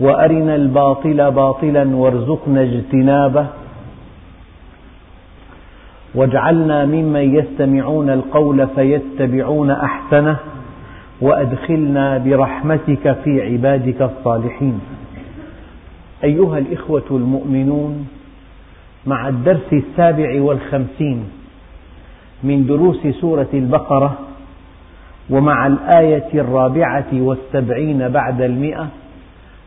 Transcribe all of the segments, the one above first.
وأرنا الباطل باطلا وارزقنا اجتنابه. واجعلنا ممن يستمعون القول فيتبعون أحسنه وأدخلنا برحمتك في عبادك الصالحين. أيها الإخوة المؤمنون مع الدرس السابع والخمسين من دروس سورة البقرة ومع الآية الرابعة والسبعين بعد المئة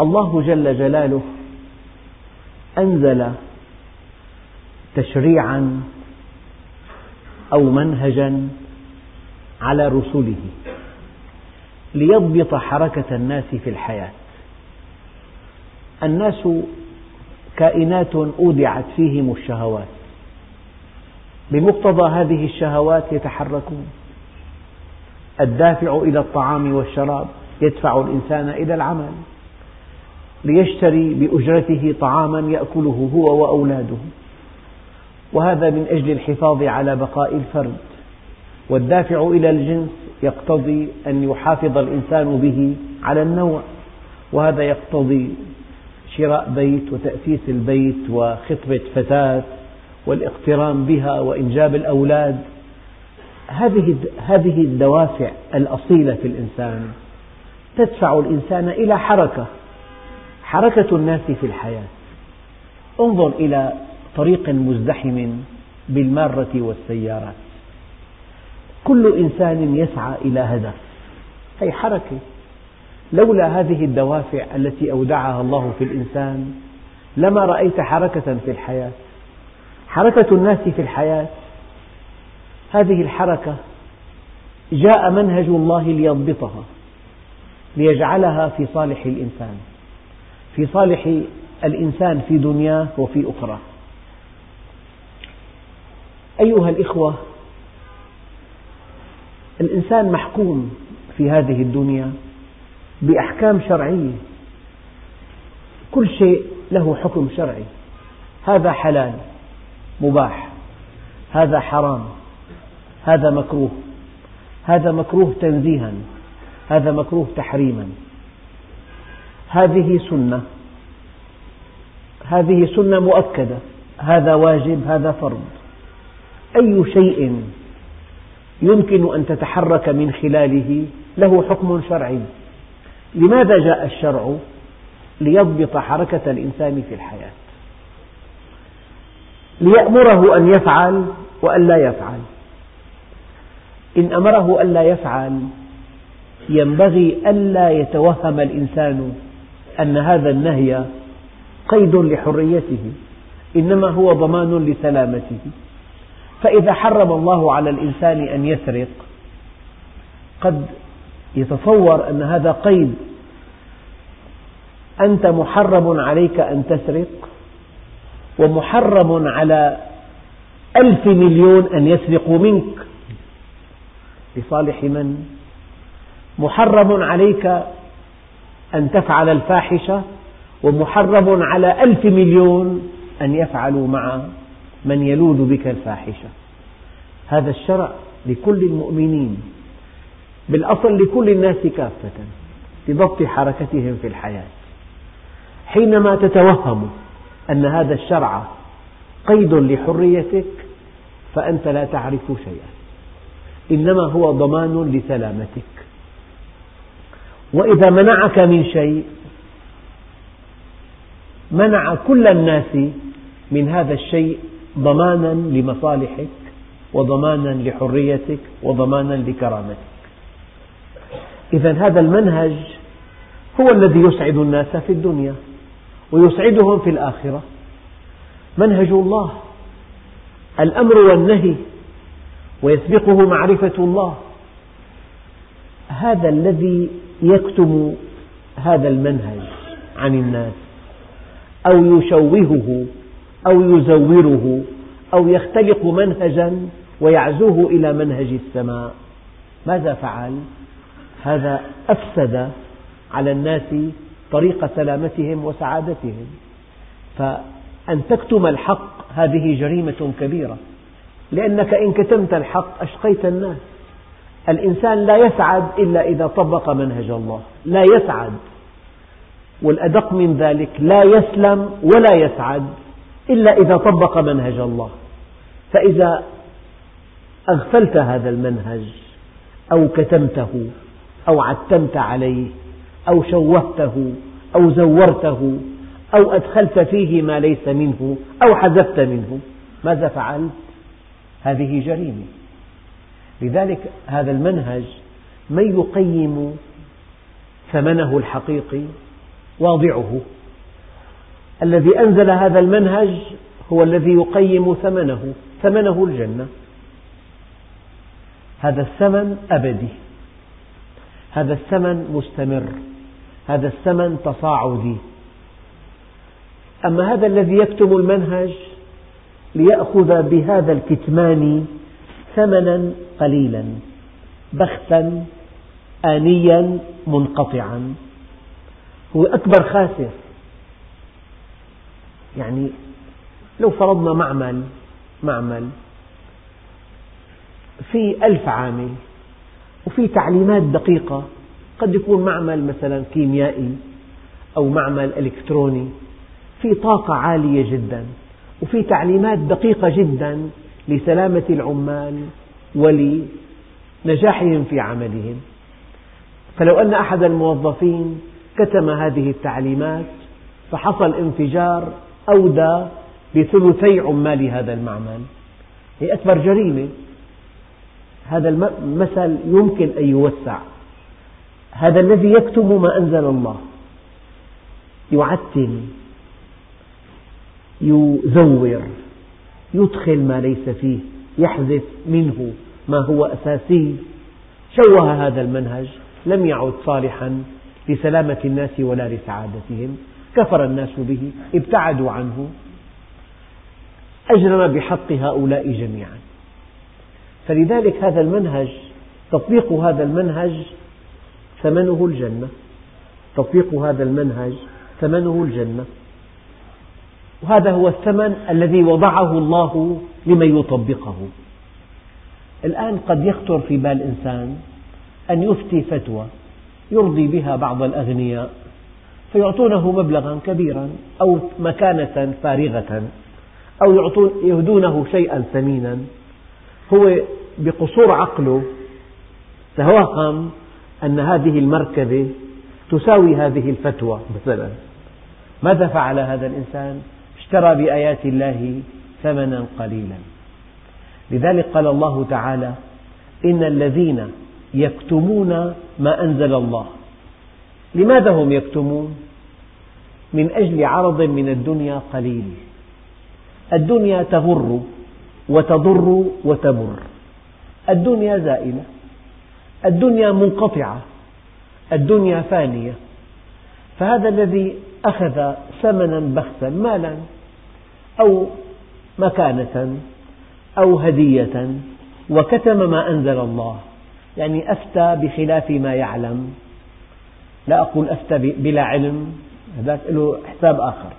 الله جل جلاله أنزل تشريعا أو منهجا على رسله ليضبط حركة الناس في الحياة. الناس كائنات أودعت فيهم الشهوات. بمقتضى هذه الشهوات يتحركون. الدافع إلى الطعام والشراب يدفع الإنسان إلى العمل. ليشتري بأجرته طعاما يأكله هو وأولاده. وهذا من أجل الحفاظ على بقاء الفرد. والدافع إلى الجنس يقتضي أن يحافظ الإنسان به على النوع. وهذا يقتضي شراء بيت وتأسيس البيت وخطبة فتاة والاقتران بها وإنجاب الأولاد. هذه هذه الدوافع الأصيلة في الإنسان تدفع الإنسان إلى حركة حركة الناس في الحياة. انظر إلى طريق مزدحم بالمارة والسيارات. كل إنسان يسعى إلى هدف هي حركة. لولا هذه الدوافع التي أودعها الله في الإنسان لما رأيت حركة في الحياة. حركة الناس في الحياة. هذه الحركة جاء منهج الله ليضبطها ليجعلها في صالح الإنسان. في صالح الإنسان في دنياه وفي أخرى أيها الإخوة الإنسان محكوم في هذه الدنيا بأحكام شرعية. كل شيء له حكم شرعي. هذا حلال مباح. هذا حرام. هذا مكروه. هذا مكروه تنزيها. هذا مكروه تحريما. هذه سنة. هذه سنة مؤكدة. هذا واجب هذا فرض. أي شيء يمكن أن تتحرك من خلاله له حكم شرعي. لماذا جاء الشرع؟ ليضبط حركة الإنسان في الحياة؟ ليأمره أن يفعل وألا يفعل. إن أمره ألا يفعل ينبغي ألا يتوهم الإنسان أن هذا النهي قيد لحريته إنما هو ضمان لسلامته. فإذا حرم الله على الإنسان أن يسرق قد يتصور أن هذا قيد. أنت محرم عليك أن تسرق ومحرم على ألف مليون أن يسرقوا منك. لصالح من؟ محرم عليك أن تفعل الفاحشة ومحرم على ألف مليون أن يفعلوا مع من يلوذ بك الفاحشة. هذا الشرع لكل المؤمنين بالأصل لكل الناس كافة لضبط حركتهم في الحياة. حينما تتوهم أن هذا الشرع قيد لحريتك فأنت لا تعرف شيئا. إنما هو ضمان لسلامتك. وإذا منعك من شيء منع كل الناس من هذا الشيء ضمانا لمصالحك وضمانا لحريتك وضمانا لكرامتك. إذا هذا المنهج هو الذي يسعد الناس في الدنيا ويسعدهم في الآخرة. منهج الله الأمر والنهي ويسبقه معرفة الله. هذا الذي يكتم هذا المنهج عن الناس أو يشوهه أو يزوره أو يختلق منهجا ويعزوه إلى منهج السماء. ماذا فعل؟ هذا أفسد على الناس طريق سلامتهم وسعادتهم. فأن تكتم الحق هذه جريمة كبيرة لأنك إن كتمت الحق أشقيت الناس. الإنسان لا يسعد إلا إذا طبق منهج الله. لا يسعد. والأدق من ذلك لا يسلم ولا يسعد إلا إذا طبق منهج الله. فإذا أغفلت هذا المنهج أو كتمته أو عتمت عليه أو شوهته أو زورته أو أدخلت فيه ما ليس منه أو حذفت منه ماذا فعلت؟ هذه جريمة. لذلك هذا المنهج من يقيم ثمنه الحقيقي واضعه. الذي أنزل هذا المنهج هو الذي يقيم ثمنه ثمنه الجنة. هذا الثمن أبدي. هذا الثمن مستمر. هذا الثمن تصاعدي. أما هذا الذي يكتم المنهج ليأخذ بهذا الكتمان ثمنا قليلا بخسا آنيا منقطعا. هو أكبر خاسر. يعني لو فرضنا معمل معمل في ألف عامل وفي تعليمات دقيقة قد يكون معمل مثلا كيميائي أو معمل إلكتروني في طاقة عالية جدا وفي تعليمات دقيقة جدا لسلامة العمال ولنجاحهم في عملهم. فلو أن أحد الموظفين كتم هذه التعليمات فحصل انفجار أودى بثلثي عمال هذا المعمل. هي أكبر جريمة. هذا المثل يمكن أن يوسع. هذا الذي يكتم ما أنزل الله. يعتم. يزور. يدخل ما ليس فيه يحذف منه ما هو أساسي. شوه هذا المنهج لم يعد صالحا لسلامة الناس ولا لسعادتهم. كفر الناس به ابتعدوا عنه. أجرم بحق هؤلاء جميعا. فلذلك هذا المنهج تطبيق هذا المنهج ثمنه الجنة. تطبيق هذا المنهج ثمنه الجنة. وهذا هو الثمن الذي وضعه الله لمن يطبقه. الآن قد يخطر في بال إنسان أن يفتي فتوى يرضي بها بعض الأغنياء فيعطونه مبلغا كبيرا أو مكانة فارغة أو يهدونه شيئا ثمينا. هو بقصور عقله توهم أن هذه المركبة تساوي هذه الفتوى مثلا. ماذا فعل هذا الإنسان؟ اشترى بآيات الله ثمنا قليلا. لذلك قال الله تعالى إن الذين يكتمون ما أنزل الله. لماذا هم يكتمون؟ من أجل عرض من الدنيا قليل. الدنيا تغر وتضر وتمر الدنيا زائلة. الدنيا منقطعة. الدنيا فانية. فهذا الذي أخذ ثمنا بخسا مالا؟ أو مكانة أو هدية وكتم ما أنزل الله. يعني أفتى بخلاف ما يعلم. لا أقول أفتى بلا علم هذاك له حساب آخر.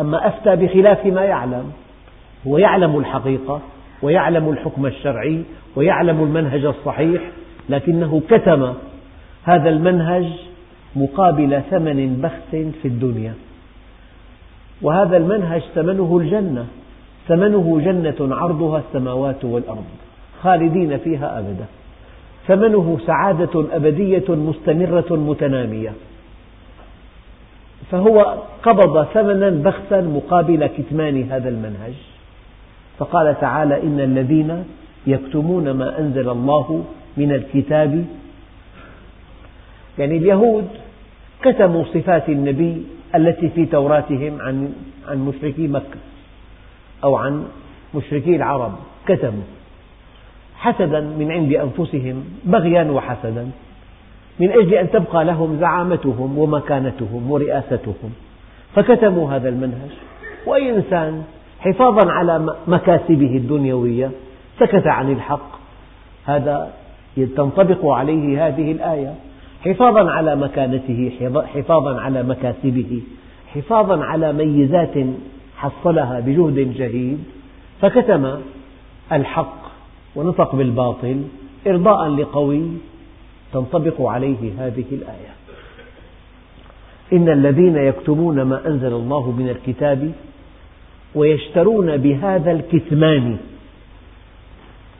أما أفتى بخلاف ما يعلم هو يعلم الحقيقة ويعلم الحكم الشرعي ويعلم المنهج الصحيح لكنه كتم هذا المنهج مقابل ثمن بخس في الدنيا. وهذا المنهج ثمنه الجنة ثمنه جنة عرضها السماوات والأرض خالدين فيها أبدا. ثمنه سعادة أبدية مستمرة متنامية. فهو قبض ثمنا بخسا مقابل كتمان هذا المنهج. فقال تعالى إن الذين يكتمون ما أنزل الله من الكتاب يعني اليهود كتموا صفات النبي التي في توراتهم عن عن مشركي مكة أو عن مشركي العرب كتموا حسدا من عند أنفسهم بغيا وحسدا. من أجل أن تبقى لهم زعامتهم ومكانتهم ورئاستهم. فكتموا هذا المنهج. وأي إنسان حفاظا على مكاسبه الدنيوية سكت عن الحق هذا تنطبق عليه هذه الآية. حفاظا على مكانته حفاظا على مكاسبه حفاظا على ميزات حصلها بجهد جهيد فكتم الحق ونطق بالباطل إرضاء لقوي تنطبق عليه هذه الآية. إن الذين يكتمون ما أنزل الله من الكتاب ويشترون بهذا الكتمان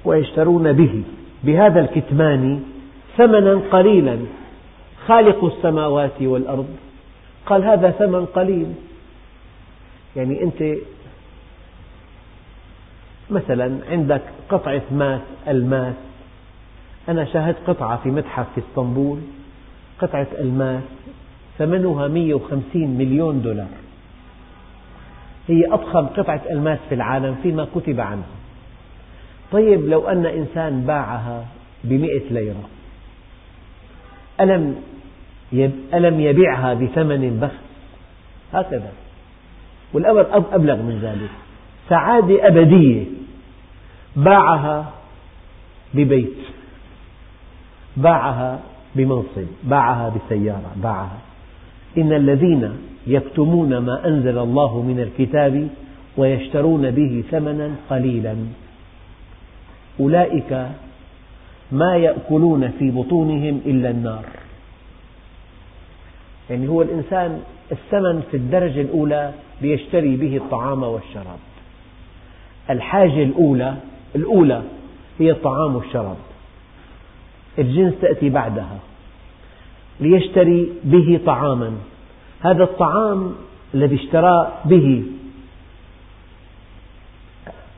ويشترون به بهذا الكتمان ثمنا قليلا خالق السماوات والأرض. قال هذا ثمن قليل. يعني أنت مثلا عندك قطعة ماس ألماس. أنا شاهدت قطعة في متحف في إسطنبول. قطعة ألماس ثمنها 150 مليون دولار. هي أضخم قطعة ألماس في العالم فيما كتب عنها. طيب لو أن إنسان باعها بمئة ليرة. ألم ألم يبيعها بثمن بخس هكذا. والأمر أبلغ من ذلك. سعادة أبدية. باعها ببيت. باعها بمنصب. باعها بسيارة. باعها. إن الذين يكتمون ما أنزل الله من الكتاب ويشترون به ثمنا قليلا. أولئك ما يأكلون في بطونهم إلا النار. يعني هو الإنسان الثمن في الدرجة الأولى ليشتري به الطعام والشراب. الحاجة الأولى الأولى هي الطعام والشراب. الجنس تأتي بعدها. ليشتري به طعاما. هذا الطعام الذي اشترى به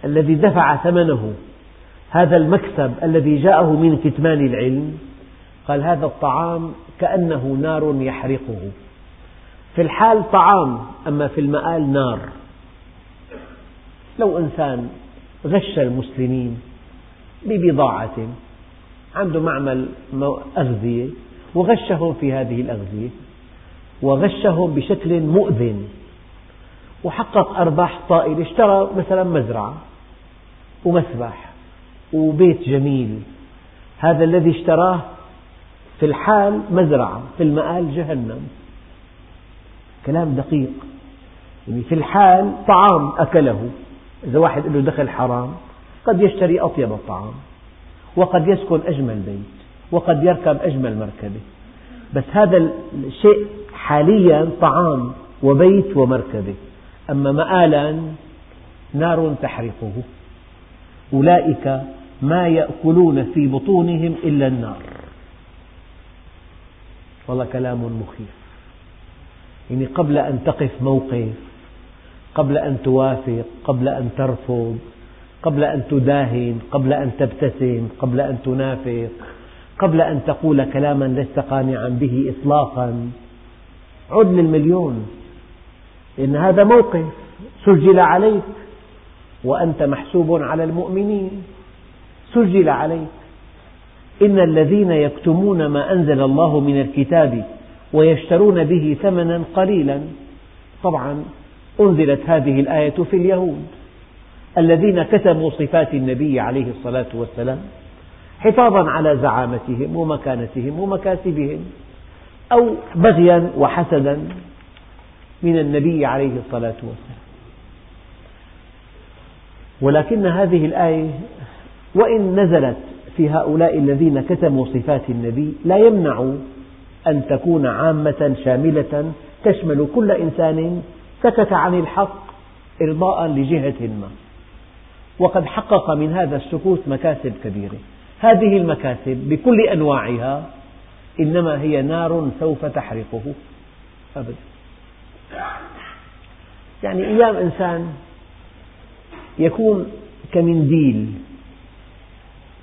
الذي دفع ثمنه هذا المكسب الذي جاءه من كتمان العلم قال هذا الطعام كأنه نار يحرقه. في الحال طعام أما في المآل نار. لو إنسان غش المسلمين ببضاعة عنده معمل أغذية وغشهم في هذه الأغذية وغشهم بشكل مؤذن وحقق أرباح طائلة اشترى مثلا مزرعة ومسبح وبيت جميل هذا الذي اشتراه في الحال مزرعة في المآل جهنم. كلام دقيق. يعني في الحال طعام أكله. إذا واحد له دخل حرام قد يشتري أطيب الطعام وقد يسكن أجمل بيت وقد يركب أجمل مركبة. بس هذا الشيء حاليا طعام وبيت ومركبة. أما مآلا نار تحرقه. أولئك ما يأكلون في بطونهم إلا النار. والله كلام مخيف. يعني قبل أن تقف موقف قبل أن توافق قبل أن ترفض قبل أن تداهن قبل أن تبتسم قبل أن تنافق قبل أن تقول كلاما لست قانعا به إطلاقا. عد للمليون لأن هذا موقف سجل عليك وأنت محسوب على المؤمنين. سجل عليك. إن الذين يكتمون ما أنزل الله من الكتاب ويشترون به ثمنا قليلا. طبعا أنزلت هذه الآية في اليهود. الذين كتموا صفات النبي عليه الصلاة والسلام حفاظا على زعامتهم ومكانتهم ومكاسبهم أو بغيا وحسدا من النبي عليه الصلاة والسلام. ولكن هذه الآية وإن نزلت في هؤلاء الذين كتموا صفات النبي لا يمنع أن تكون عامة شاملة تشمل كل إنسان سكت عن الحق إرضاء لجهة ما. وقد حقق من هذا السكوت مكاسب كبيرة. هذه المكاسب بكل أنواعها إنما هي نار سوف تحرقه. أبدا. يعني أيام إنسان يكون كمنديل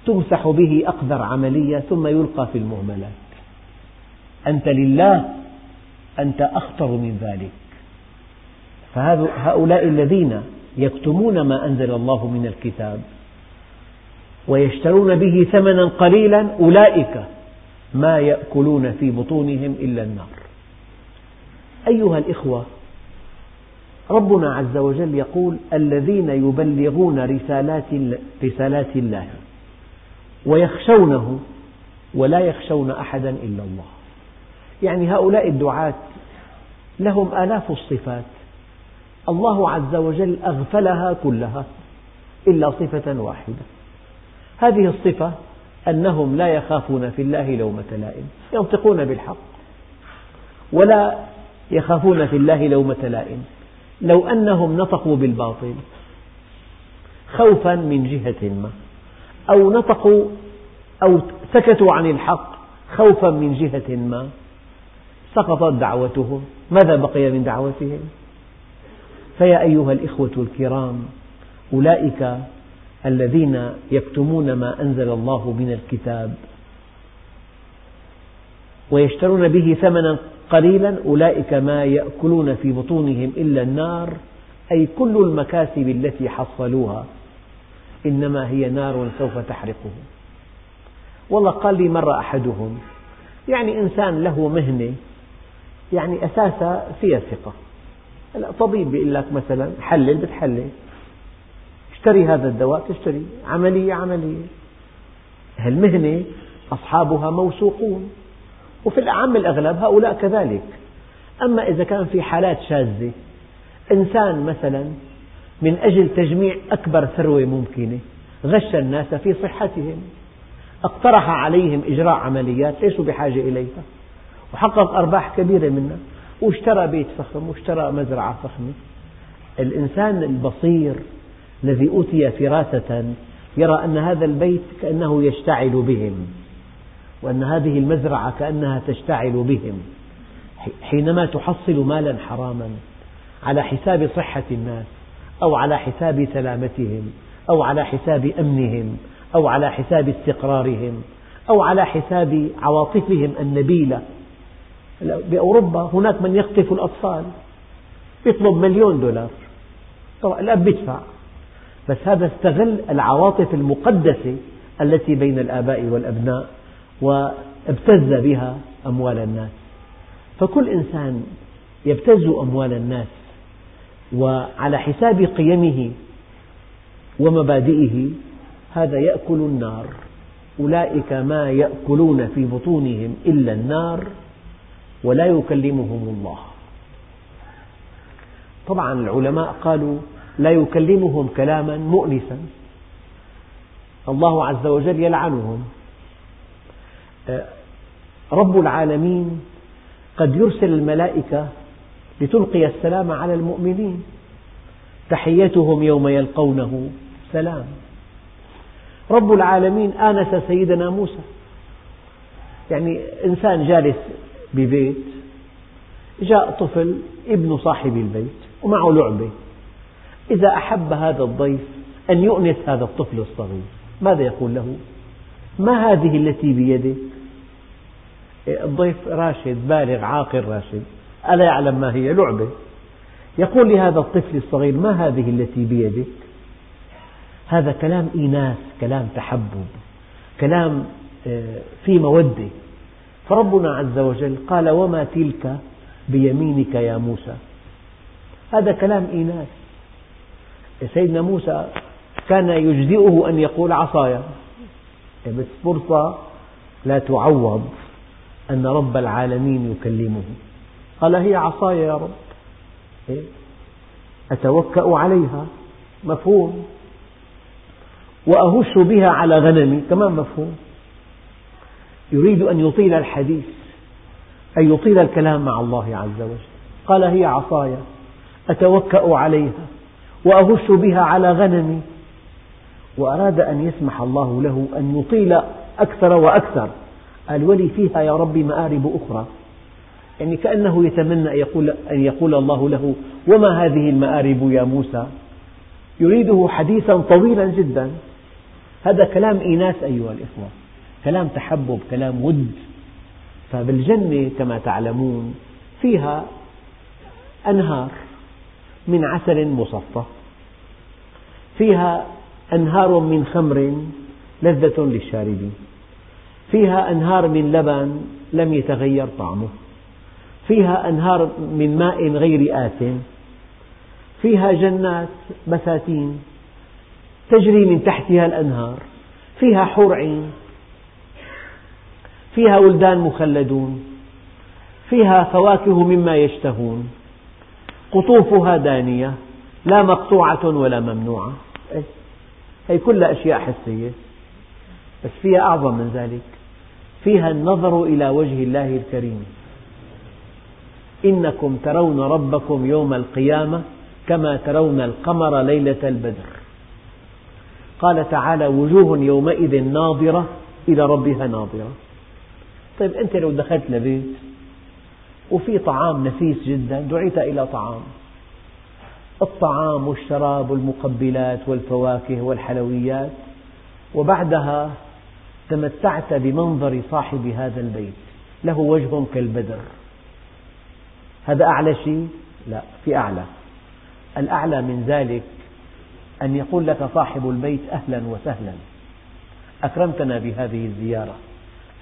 تمسح به أقدر عملية ثم يلقى في المهملات. أنت لله أنت أخطر من ذلك. فهؤلاء الذين يكتمون ما أنزل الله من الكتاب ويشترون به ثمنا قليلا أولئك ما يأكلون في بطونهم إلا النار. أيها الإخوة ربنا عز وجل يقول الذين يبلغون رسالات, رسالات الله. ويخشونه ولا يخشون أحدا إلا الله. يعني هؤلاء الدعاة لهم آلاف الصفات. الله عز وجل أغفلها كلها إلا صفة واحدة. هذه الصفة أنهم لا يخافون في الله لومة لائم ينطقون بالحق. ولا يخافون في الله لومة لائم لو أنهم نطقوا بالباطل خوفا من جهة ما. أو نطقوا أو سكتوا عن الحق خوفا من جهة ما. سقطت دعوتهم. ماذا بقي من دعوتهم؟ فيا أيها الإخوة الكرام أولئك الذين يكتمون ما أنزل الله من الكتاب ويشترون به ثمنا قليلا أولئك ما يأكلون في بطونهم إلا النار أي كل المكاسب التي حصلوها. إنما هي نار سوف تحرقهم والله قال لي مرة أحدهم يعني إنسان له مهنة يعني أساسها فيها ثقة طبيب بيقول لك مثلا حلل بتحلل. اشتري هذا الدواء تشتري. عملية عملية. المهنة أصحابها موثوقون. وفي الأعم الأغلب هؤلاء كذلك. أما إذا كان في حالات شاذة إنسان مثلا من أجل تجميع أكبر ثروة ممكنة. غش الناس في صحتهم. اقترح عليهم إجراء عمليات ليسوا بحاجة إليها. وحقق أرباح كبيرة منها. واشترى بيت فخم واشترى مزرعة فخمة. الإنسان البصير الذي أوتي فراسة يرى أن هذا البيت كأنه يشتعل بهم وأن هذه المزرعة كأنها تشتعل بهم. حينما تحصل مالا حراما على حساب صحة الناس أو على حساب سلامتهم أو على حساب أمنهم أو على حساب استقرارهم أو على حساب عواطفهم النبيلة. بأوروبا هناك من يخطف الأطفال يطلب مليون دولار. طبعا الأب يدفع بس هذا استغل العواطف المقدسة التي بين الآباء والأبناء وابتز بها أموال الناس. فكل إنسان يبتز أموال الناس. وعلى حساب قيمه ومبادئه هذا يأكل النار. أولئك ما يأكلون في بطونهم إلا النار ولا يكلمهم الله. طبعا العلماء قالوا لا يكلمهم كلاما مؤنسا. الله عز وجل يلعنهم. رب العالمين قد يرسل الملائكة لتلقي السلام على المؤمنين. تحيتهم يوم يلقونه سلام. رب العالمين آنس سيدنا موسى. يعني إنسان جالس ببيت جاء طفل ابن صاحب البيت ومعه لعبة. إذا أحب هذا الضيف أن يؤنس هذا الطفل الصغير ماذا يقول له؟ ما هذه التي بيدك؟ الضيف راشد بالغ عاقل راشد. ألا يعلم ما هي لعبة؟ يقول لهذا الطفل الصغير ما هذه التي بيدك؟ هذا كلام إيناس كلام تحبب كلام آه، في مودة. فربنا عز وجل قال وما تلك بيمينك يا موسى؟ هذا كلام إيناس. سيدنا موسى كان يجزئه أن يقول عصايا. بس فرصة لا تعوض أن رب العالمين يكلمه. قال هي عصاي يا رب. إيه؟ أتوكأ عليها. مفهوم. وأهش بها على غنمي. كمان مفهوم. يريد أن يطيل الحديث أي يطيل الكلام مع الله عز وجل. قال هي عصاي. أتوكأ عليها. وأهش بها على غنمي. وأراد أن يسمح الله له أن يطيل أكثر وأكثر. قال ولي فيها يا رب مآرب أخرى. يعني كأنه يتمنى أن يقول, أن يقول الله له وما هذه المآرب يا موسى؟ يريده حديثا طويلا جدا. هذا كلام إيناس أيها الإخوة كلام تحبب كلام ود. فبالجنة كما تعلمون فيها أنهار من عسل مصفى. فيها أنهار من خمر لذة للشاربين. فيها أنهار من لبن لم يتغير طعمه. فيها أنهار من ماء غير آت فيها جنات بساتين تجري من تحتها الأنهار فيها حور عين فيها ولدان مخلدون فيها فواكه مما يشتهون. قطوفها دانية لا مقطوعة ولا ممنوعة. هي كلها أشياء حسية بس فيها أعظم من ذلك. فيها النظر إلى وجه الله الكريم. إنكم ترون ربكم يوم القيامة كما ترون القمر ليلة البدر. قال تعالى وجوه يومئذ ناظرة إلى ربها ناظرة. طيب أنت لو دخلت لبيت وفي طعام نفيس جدا دعيت إلى طعام. الطعام والشراب والمقبلات والفواكه والحلويات وبعدها تمتعت بمنظر صاحب هذا البيت له وجه كالبدر. هذا أعلى شيء؟ لا في أعلى. الأعلى من ذلك أن يقول لك صاحب البيت أهلا وسهلا أكرمتنا بهذه الزيارة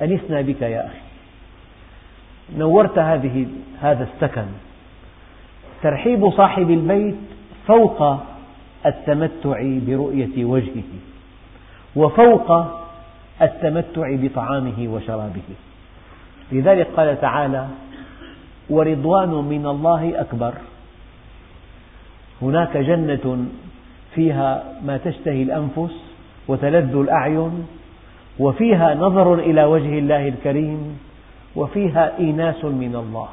أنسنا بك يا أخي. نورت هذه هذا السكن. ترحيب صاحب البيت فوق التمتع برؤية وجهه وفوق التمتع بطعامه وشرابه. لذلك قال تعالى ورضوان من الله أكبر. هناك جنة فيها ما تشتهي الأنفس وتلذ الأعين وفيها نظر إلى وجه الله الكريم وفيها إيناس من الله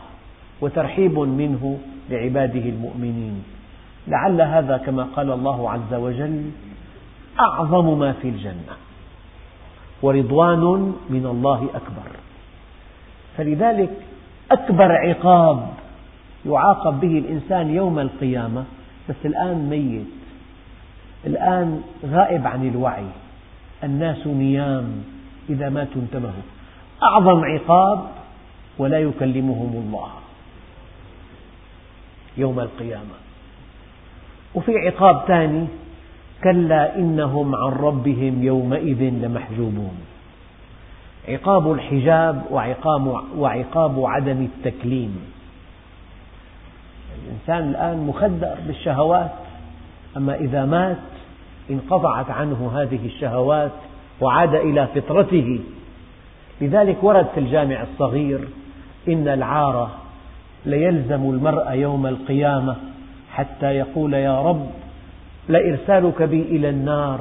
وترحيب منه لعباده المؤمنين. لعل هذا كما قال الله عز وجل أعظم ما في الجنة ورضوان من الله أكبر. فلذلك أكبر عقاب يعاقب به الإنسان يوم القيامة بس الآن ميت. الآن غائب عن الوعي. الناس نيام إذا ماتوا انتبهوا. أعظم عقاب ولا يكلمهم الله يوم القيامة. وفي عقاب ثاني كلا إنهم عن ربهم يومئذ لمحجوبون. عقاب الحجاب وعقاب, وعقاب عدم التكليم. الإنسان الآن مخدر بالشهوات أما إذا مات انقطعت عنه هذه الشهوات وعاد إلى فطرته. لذلك ورد في الجامع الصغير إن العار ليلزم المرء يوم القيامة حتى يقول يا رب لإرسالك بي إلى النار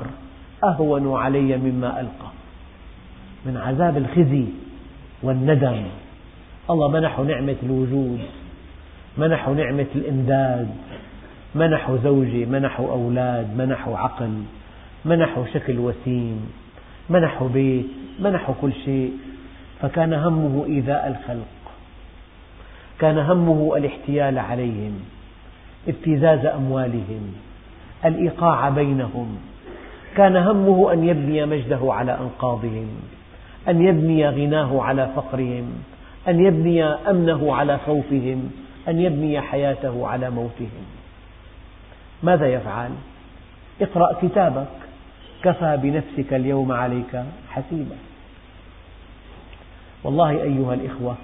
أهون علي مما ألقى. من عذاب الخزي والندم. الله منحه نعمة الوجود؟ منحه نعمة الإمداد؟ منحه زوجة منحه أولاد؟ منحه عقل؟ منحه شكل وسيم؟ منحه بيت؟ منحه كل شيء؟ فكان همه إيذاء الخلق. كان همه الاحتيال عليهم ابتزاز أموالهم الإيقاع بينهم. كان همه أن يبني مجده على أنقاضهم. أن يبني غناه على فقرهم أن يبني أمنه على خوفهم أن يبني حياته على موتهم. ماذا يفعل؟ اقرأ كتابك. كفى بنفسك اليوم عليك حسيبا. والله أيها الإخوة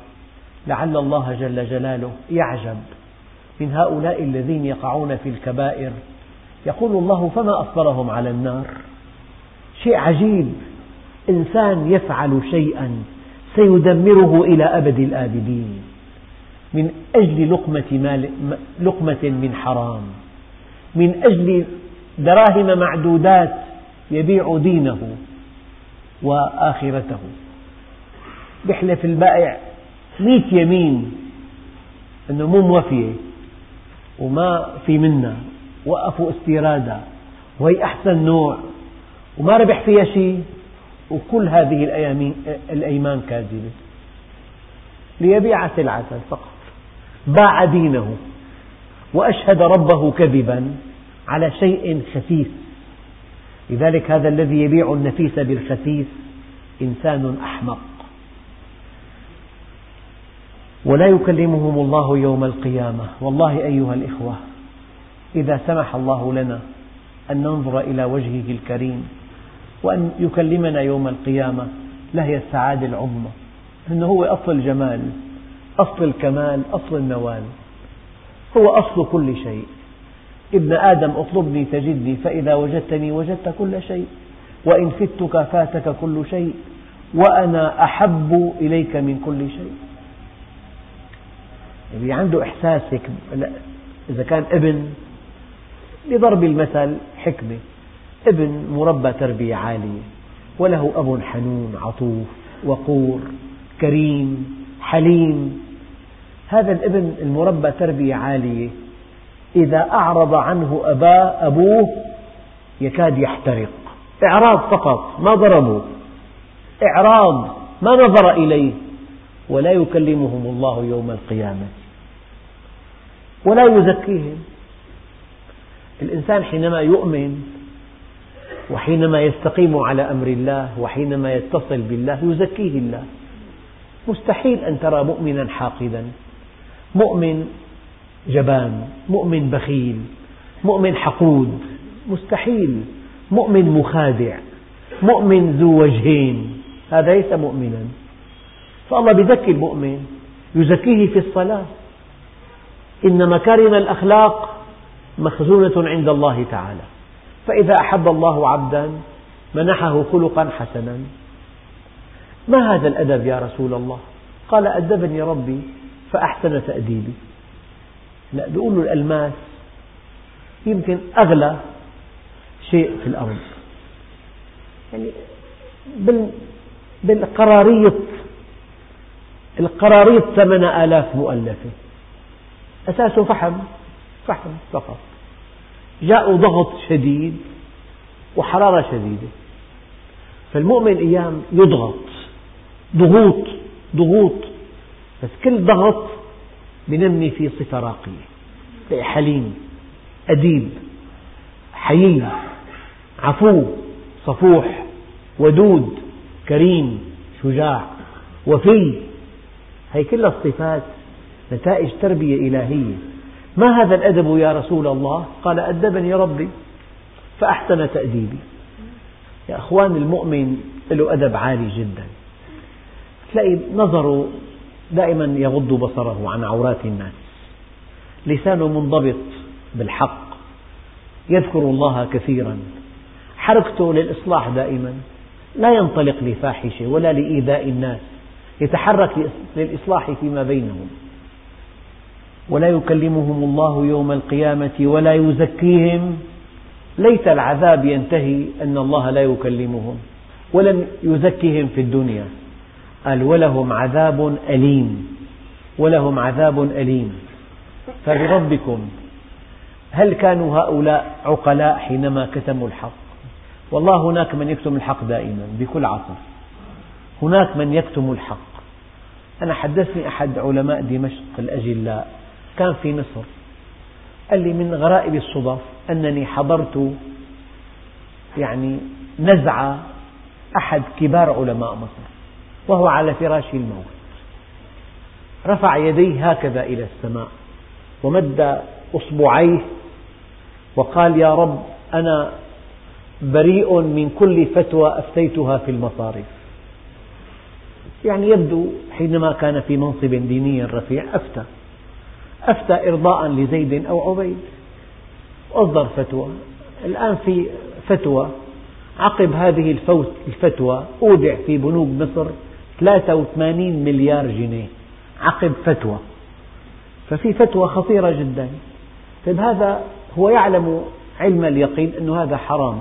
لعل الله جل جلاله يعجب من هؤلاء الذين يقعون في الكبائر. يقول الله فما أصبرهم على النار؟ شيء عجيب. إنسان يفعل شيئا سيدمره إلى أبد الآبدين. من أجل لقمة, مال لقمة من حرام. من أجل دراهم معدودات يبيع دينه وآخرته. يحلف البائع مئة يمين. أنه مو موفية وما في منا. وقفوا استيرادا. وهي أحسن نوع. وما ربح فيها شيء. وكل هذه الأيمان كاذبة. ليبيع سلعة فقط. باع دينه. وأشهد ربه كذبا على شيء خسيس لذلك هذا الذي يبيع النفيس بالخسيس إنسان أحمق. ولا يكلمهم الله يوم القيامة. والله أيها الإخوة إذا سمح الله لنا أن ننظر إلى وجهه الكريم. وأن يكلمنا يوم القيامة لهي السعادة العظمى أنه هو أصل الجمال أصل الكمال أصل النوال هو أصل كل شيء. ابن آدم اطلبني تجدني فإذا وجدتني وجدت كل شيء وإن فتك فاتك كل شيء وأنا أحب إليك من كل شيء. اللي عنده إحساس إذا كان ابن بضرب المثل حكمة. ابن مربى تربية عالية وله أب حنون عطوف وقور كريم حليم. هذا الابن المربى تربية عالية إذا أعرض عنه أباه أبوه يكاد يحترق. إعراض فقط ما ضربه. إعراض ما نظر إليه. ولا يكلمهم الله يوم القيامة. ولا يزكيهم. الإنسان حينما يؤمن وحينما يستقيم على أمر الله وحينما يتصل بالله يزكيه الله. مستحيل أن ترى مؤمنا حاقدا. مؤمن جبان مؤمن بخيل مؤمن حقود. مستحيل. مؤمن مخادع مؤمن ذو وجهين. هذا ليس مؤمنا. فالله يزكي المؤمن يزكيه في الصلاة. إن مكارم الأخلاق مخزونة عند الله تعالى. فإذا أحب الله عبدا منحه خلقا حسنا. ما هذا الأدب يا رسول الله؟ قال أدبني ربي فأحسن تأديبي. لا بيقولوا الألماس يمكن أغلى شيء في الأرض. يعني بالقراريط القراريط ثمن آلاف مؤلفة. أساسه فحم فحم فقط. جاء ضغط شديد وحرارة شديدة. فالمؤمن أيام يضغط ضغوط ضغوط. بس كل ضغط بنمي فيه صفة راقية حليم أديب حيي عفو صفوح ودود كريم شجاع وفي. هي كلها الصفات نتائج تربية إلهية. ما هذا الأدب يا رسول الله؟ قال أدبني ربي فأحسن تأديبي. يا أخوان المؤمن له أدب عالي جدا. تلاقي نظره دائما يغض بصره عن عورات الناس. لسانه منضبط بالحق. يذكر الله كثيرا. حركته للإصلاح دائما. لا ينطلق لفاحشة ولا لإيذاء الناس. يتحرك للإصلاح فيما بينهم. ولا يكلمهم الله يوم القيامة ولا يزكيهم. ليت العذاب ينتهي أن الله لا يكلمهم ولم يزكهم في الدنيا. قال ولهم عذاب أليم ولهم عذاب أليم. فبربكم هل كانوا هؤلاء عقلاء حينما كتموا الحق؟ والله هناك من يكتم الحق دائما بكل عصر. هناك من يكتم الحق. أنا حدثني أحد علماء دمشق الأجلاء. كان في مصر. قال لي من غرائب الصدف أنني حضرت يعني نزعة أحد كبار علماء مصر وهو على فراش الموت. رفع يديه هكذا إلى السماء ومد أصبعيه وقال يا رب أنا بريء من كل فتوى أفتيتها في المصارف. يعني يبدو حينما كان في منصب ديني رفيع أفتى. أفتى إرضاء لزيد أو عبيد. أصدر فتوى. الآن في فتوى. عقب هذه الفتوى أودع في بنوك مصر 83 مليار جنيه. عقب فتوى. ففي فتوى خطيرة جدا. طيب هذا هو يعلم علم اليقين أن هذا حرام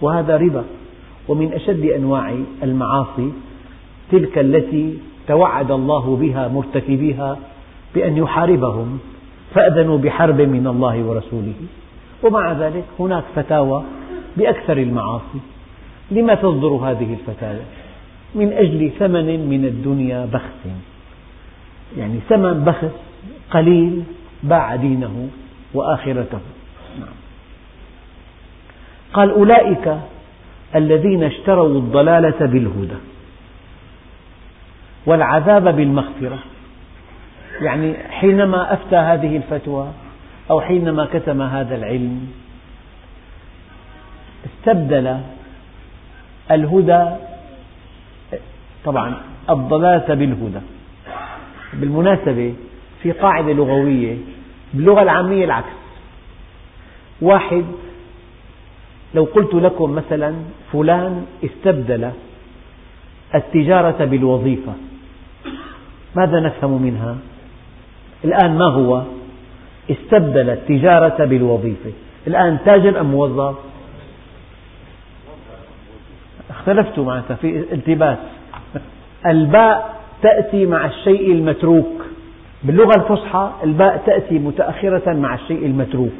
وهذا ربا. ومن أشد أنواع المعاصي تلك التي توعد الله بها مرتكبيها بأن يحاربهم فأذنوا بحرب من الله ورسوله. ومع ذلك هناك فتاوى بأكثر المعاصي. لما تصدر هذه الفتاوى؟ من أجل ثمن من الدنيا بخس. يعني ثمن بخس قليل باع دينه وآخرته. نعم. قال أولئك الذين اشتروا الضلالة بالهدى والعذاب بالمغفرة. يعني حينما أفتى هذه الفتوى أو حينما كتم هذا العلم استبدل الهدى طبعا الضلالة بالهدى بالمناسبة في قاعدة لغوية باللغة العامية العكس واحد لو قلت لكم مثلا فلان استبدل التجارة بالوظيفة ماذا نفهم منها؟ الآن ما هو؟ استبدل التجارة بالوظيفة. الآن تاجر أم موظف؟ اختلفتوا معناتها في التباس. الباء تأتي مع الشيء المتروك. باللغة الفصحى الباء تأتي متأخرة مع الشيء المتروك.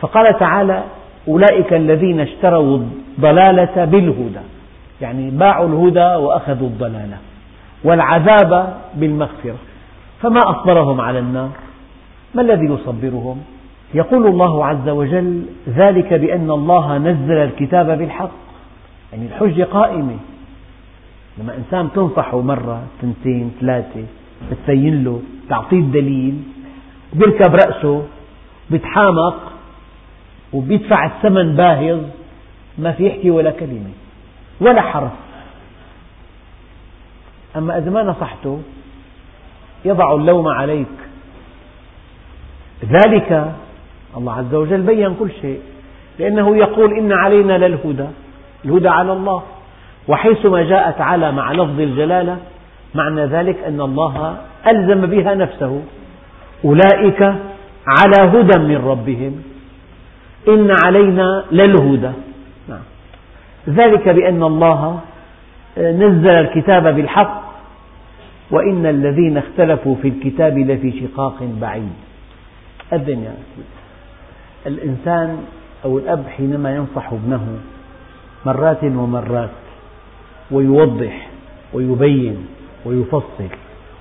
فقال تعالى أولئك الذين اشتروا الضلالة بالهدى. يعني باعوا الهدى وأخذوا الضلالة. والعذاب بالمغفرة. فما أصبرهم على النار؟ ما الذي يصبرهم؟ يقول الله عز وجل ذلك بأن الله نزل الكتاب بالحق. يعني الحجة قائمة. لما إنسان تنصحه مرة سنتين ثلاثة بتبين له تعطيه الدليل بيركب رأسه بيتحامق وبيدفع الثمن باهظ ما في يحكي ولا كلمة ولا حرف. أما إذا ما نصحته يضع اللوم عليك. ذلك الله عز وجل بين كل شيء لأنه يقول إن علينا للهدى الهدى على الله. وحيثما جاءت على مع لفظ الجلالة معنى ذلك أن الله ألزم بها نفسه. أولئك على هدى من ربهم. إن علينا للهدى. نعم. ذلك بأن الله نزل الكتاب بالحق. وإن الذين اختلفوا في الكتاب لفي شقاق بعيد. الدنيا الإنسان أو الأب حينما ينصح ابنه مرات ومرات ويوضح ويبين ويفصل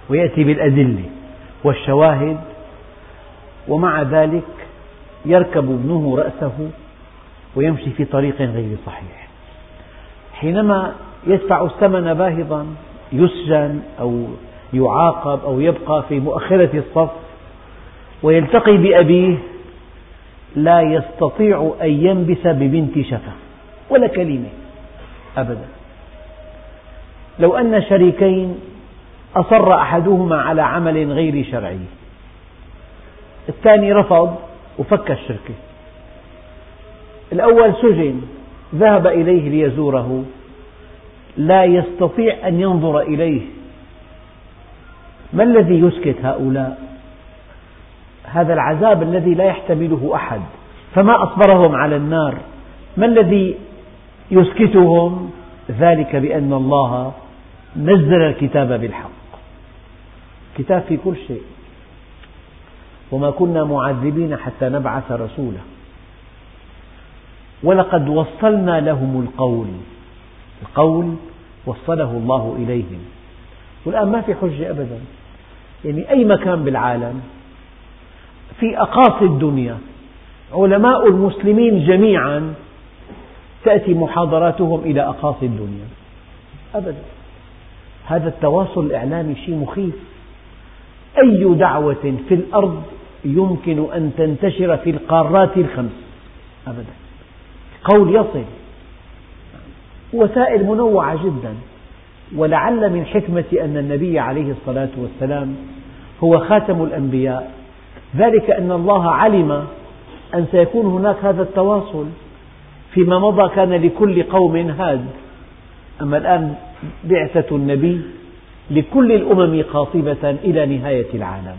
ويأتي بالأدلة والشواهد ومع ذلك يركب ابنه رأسه ويمشي في طريق غير صحيح. حينما يدفع الثمن باهظا يسجن أو يعاقب أو يبقى في مؤخرة الصف ويلتقي بأبيه لا يستطيع أن ينبس ببنت شفة ولا كلمة أبدا. لو أن شريكين أصر أحدهما على عمل غير شرعي الثاني رفض وفك الشركة. الأول سجن ذهب إليه ليزوره لا يستطيع أن ينظر إليه. ما الذي يسكت هؤلاء؟ هذا العذاب الذي لا يحتمله أحد. فما أصبرهم على النار؟ ما الذي يسكتهم؟ ذلك بأن الله نزل الكتاب بالحق. كتاب في كل شيء. وما كنا معذبين حتى نبعث رسولا. ولقد وصلنا لهم القول. القول وصله الله إليهم. والآن ما في حجة أبدا. يعني أي مكان بالعالم في أقاصي الدنيا علماء المسلمين جميعا تأتي محاضراتهم إلى أقاصي الدنيا. أبدا. هذا التواصل الإعلامي شيء مخيف. أي دعوة في الأرض يمكن أن تنتشر في القارات الخمس؟ أبدا. قول يصل. وسائل منوعة جدا. ولعل من حكمة أن النبي عليه الصلاة والسلام هو خاتم الأنبياء. ذلك أن الله علم أن سيكون هناك هذا التواصل فيما مضى كان لكل قوم هاد. أما الآن بعثة النبي لكل الأمم قاطبة إلى نهاية العالم.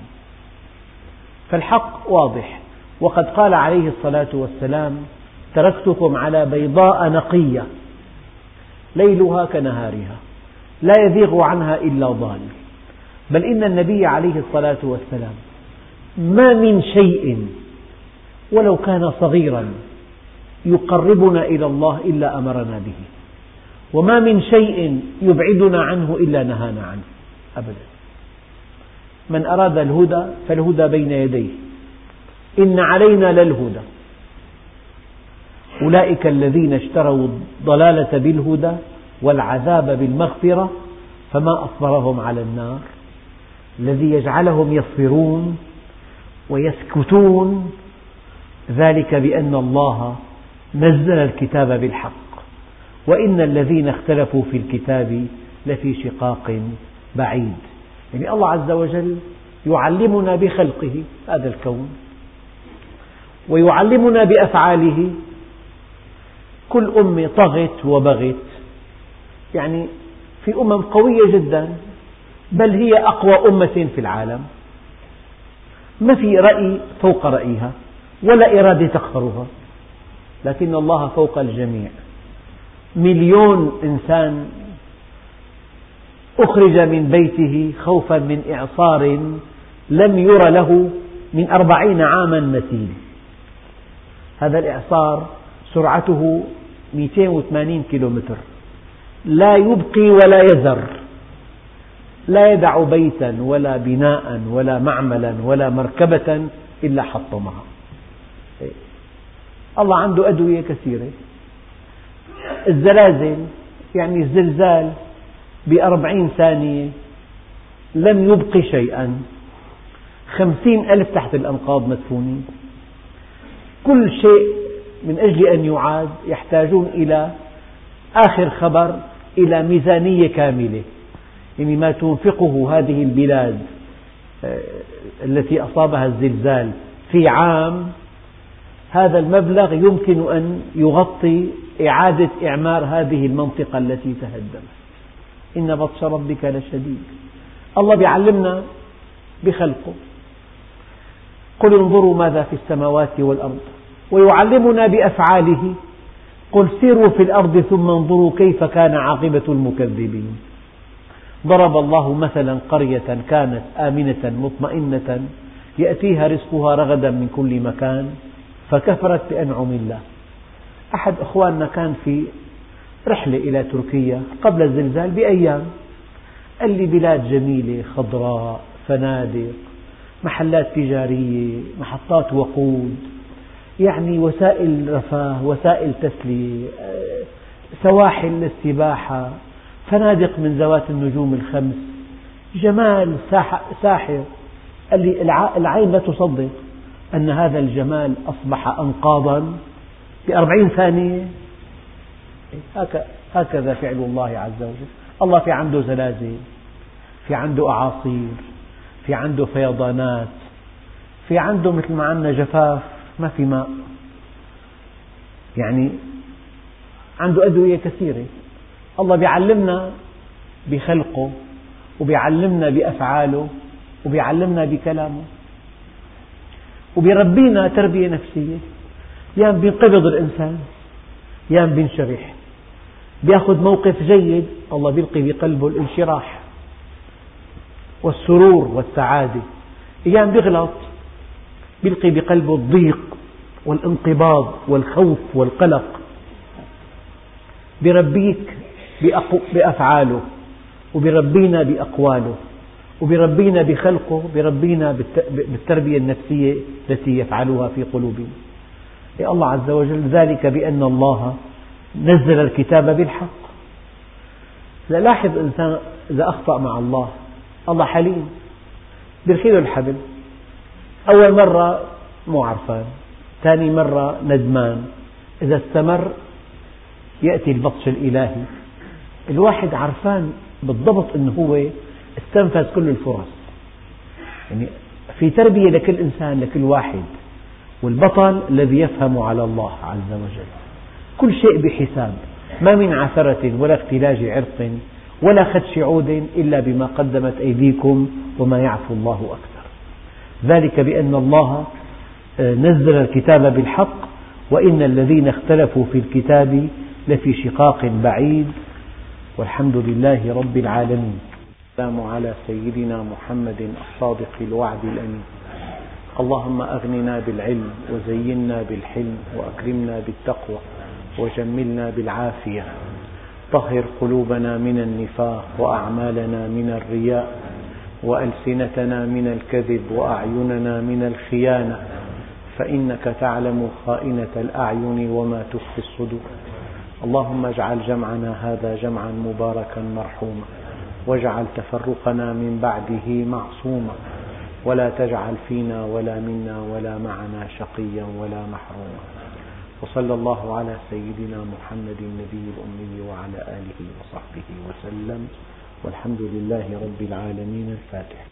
فالحق واضح. وقد قال عليه الصلاة والسلام تركتكم على بيضاء نقية. ليلها كنهارها لا يزيغ عنها إلا ضال. بل إن النبي عليه الصلاة والسلام ما من شيء ولو كان صغيرا يقربنا إلى الله إلا أمرنا به. وما من شيء يبعدنا عنه إلا نهانا عنه. أبدا. من أراد الهدى فالهدى بين يديه. إن علينا للهدى. أولئك الذين اشتروا الضلالة بالهدى والعذاب بالمغفرة فما أصبرهم على النار. الذي يجعلهم يصبرون ويسكتون ذلك بأن الله نزل الكتاب بالحق. وإن الذين اختلفوا في الكتاب لفي شقاق بعيد. يعني الله عز وجل يعلمنا بخلقه هذا الكون. ويعلمنا بأفعاله كل أمة طغت وبغت. يعني في أمم قوية جدا بل هي أقوى أمة في العالم. ما في رأي فوق رأيها ولا إرادة تقهرها. لكن الله فوق الجميع. مليون إنسان أخرج من بيته خوفا من إعصار لم ير له من أربعين عاما مثيل هذا الإعصار سرعته 280 كيلومتر. لا يبقي ولا يذر. لا يدع بيتا ولا بناء ولا معملا ولا مركبة إلا حطمها. الله عنده أدوية كثيرة. الزلازل يعني الزلزال بأربعين ثانية لم يبق شيئا. خمسين ألف تحت الأنقاض مدفونين. كل شيء من أجل أن يعاد يحتاجون إلى آخر خبر إلى ميزانية كاملة. يعني ما تنفقه هذه البلاد آه، التي أصابها الزلزال في عام هذا المبلغ يمكن أن يغطي إعادة إعمار هذه المنطقة التي تهدمت إن بطش ربك لشديد. الله يعلمنا بخلقه. قل انظروا ماذا في السماوات والأرض. ويعلمنا بأفعاله. قل سيروا في الأرض ثم انظروا كيف كان عاقبة المكذبين. ضرب الله مثلا قرية كانت آمنة مطمئنة يأتيها رزقها رغدا من كل مكان فكفرت بأنعم الله. أحد أخواننا كان في رحلة إلى تركيا قبل الزلزال بأيام. قال لي بلاد جميلة خضراء فنادق محلات تجارية محطات وقود. يعني وسائل رفاه وسائل تسلية سواحل للسباحة فنادق من ذوات النجوم الخمس جمال ساحر. قال لي العين لا تصدق أن هذا الجمال أصبح أنقاضا بأربعين ثانية. هكذا فعل الله عز وجل. الله في عنده زلازل في عنده أعاصير في عنده فيضانات في عنده مثل ما عندنا جفاف. ما في ماء. يعني عنده أدوية كثيرة. الله بيعلمنا بخلقه وبيعلمنا بأفعاله وبيعلمنا بكلامه وبيربينا تربية نفسية. يا بينقبض الإنسان يا بينشرح. بيأخذ موقف جيد الله بيلقي بقلبه الانشراح والسرور والسعادة. أيام بيغلط بيلقي بقلبه الضيق والانقباض والخوف والقلق. بيربيك بأفعاله وبيربينا بأقواله وبيربينا بخلقه بيربينا بالتربية النفسية التي يفعلها في قلوبنا. يا الله عز وجل ذلك بأن الله نزل الكتاب بالحق. لاحظ إنسان إذا أخطأ مع الله الله حليم بيرخي الحبل أول مرة مو عرفان ثاني مرة ندمان. إذا استمر يأتي البطش الإلهي. الواحد عرفان بالضبط أنه هو استنفذ كل الفرص. يعني في تربية لكل إنسان لكل واحد. والبطل الذي يفهم على الله عز وجل. كل شيء بحساب. ما من عثرة ولا اختلاج عرق ولا خدش عود إلا بما قدمت أيديكم وما يعفو الله أكثر. ذلك بأن الله آه، نزل الكتاب بالحق وإن الذين اختلفوا في الكتاب لفي شقاق بعيد والحمد لله رب العالمين. السلام على سيدنا محمد الصادق الوعد الأمين. اللهم أغننا بالعلم وزينا بالحلم وأكرمنا بالتقوى وجملنا بالعافية. طهر قلوبنا من النفاق وأعمالنا من الرياء وألسنتنا من الكذب وأعيننا من الخيانة فإنك تعلم خائنة الأعين وما تخفي الصدور. اللهم اجعل جمعنا هذا جمعا مباركا مرحوما واجعل تفرقنا من بعده معصوما. ولا تجعل فينا ولا منا ولا معنا شقيا ولا محروما. وصلى الله على سيدنا محمد النبي الأمي وعلى آله وصحبه وسلم. والحمد لله رب العالمين الفاتح.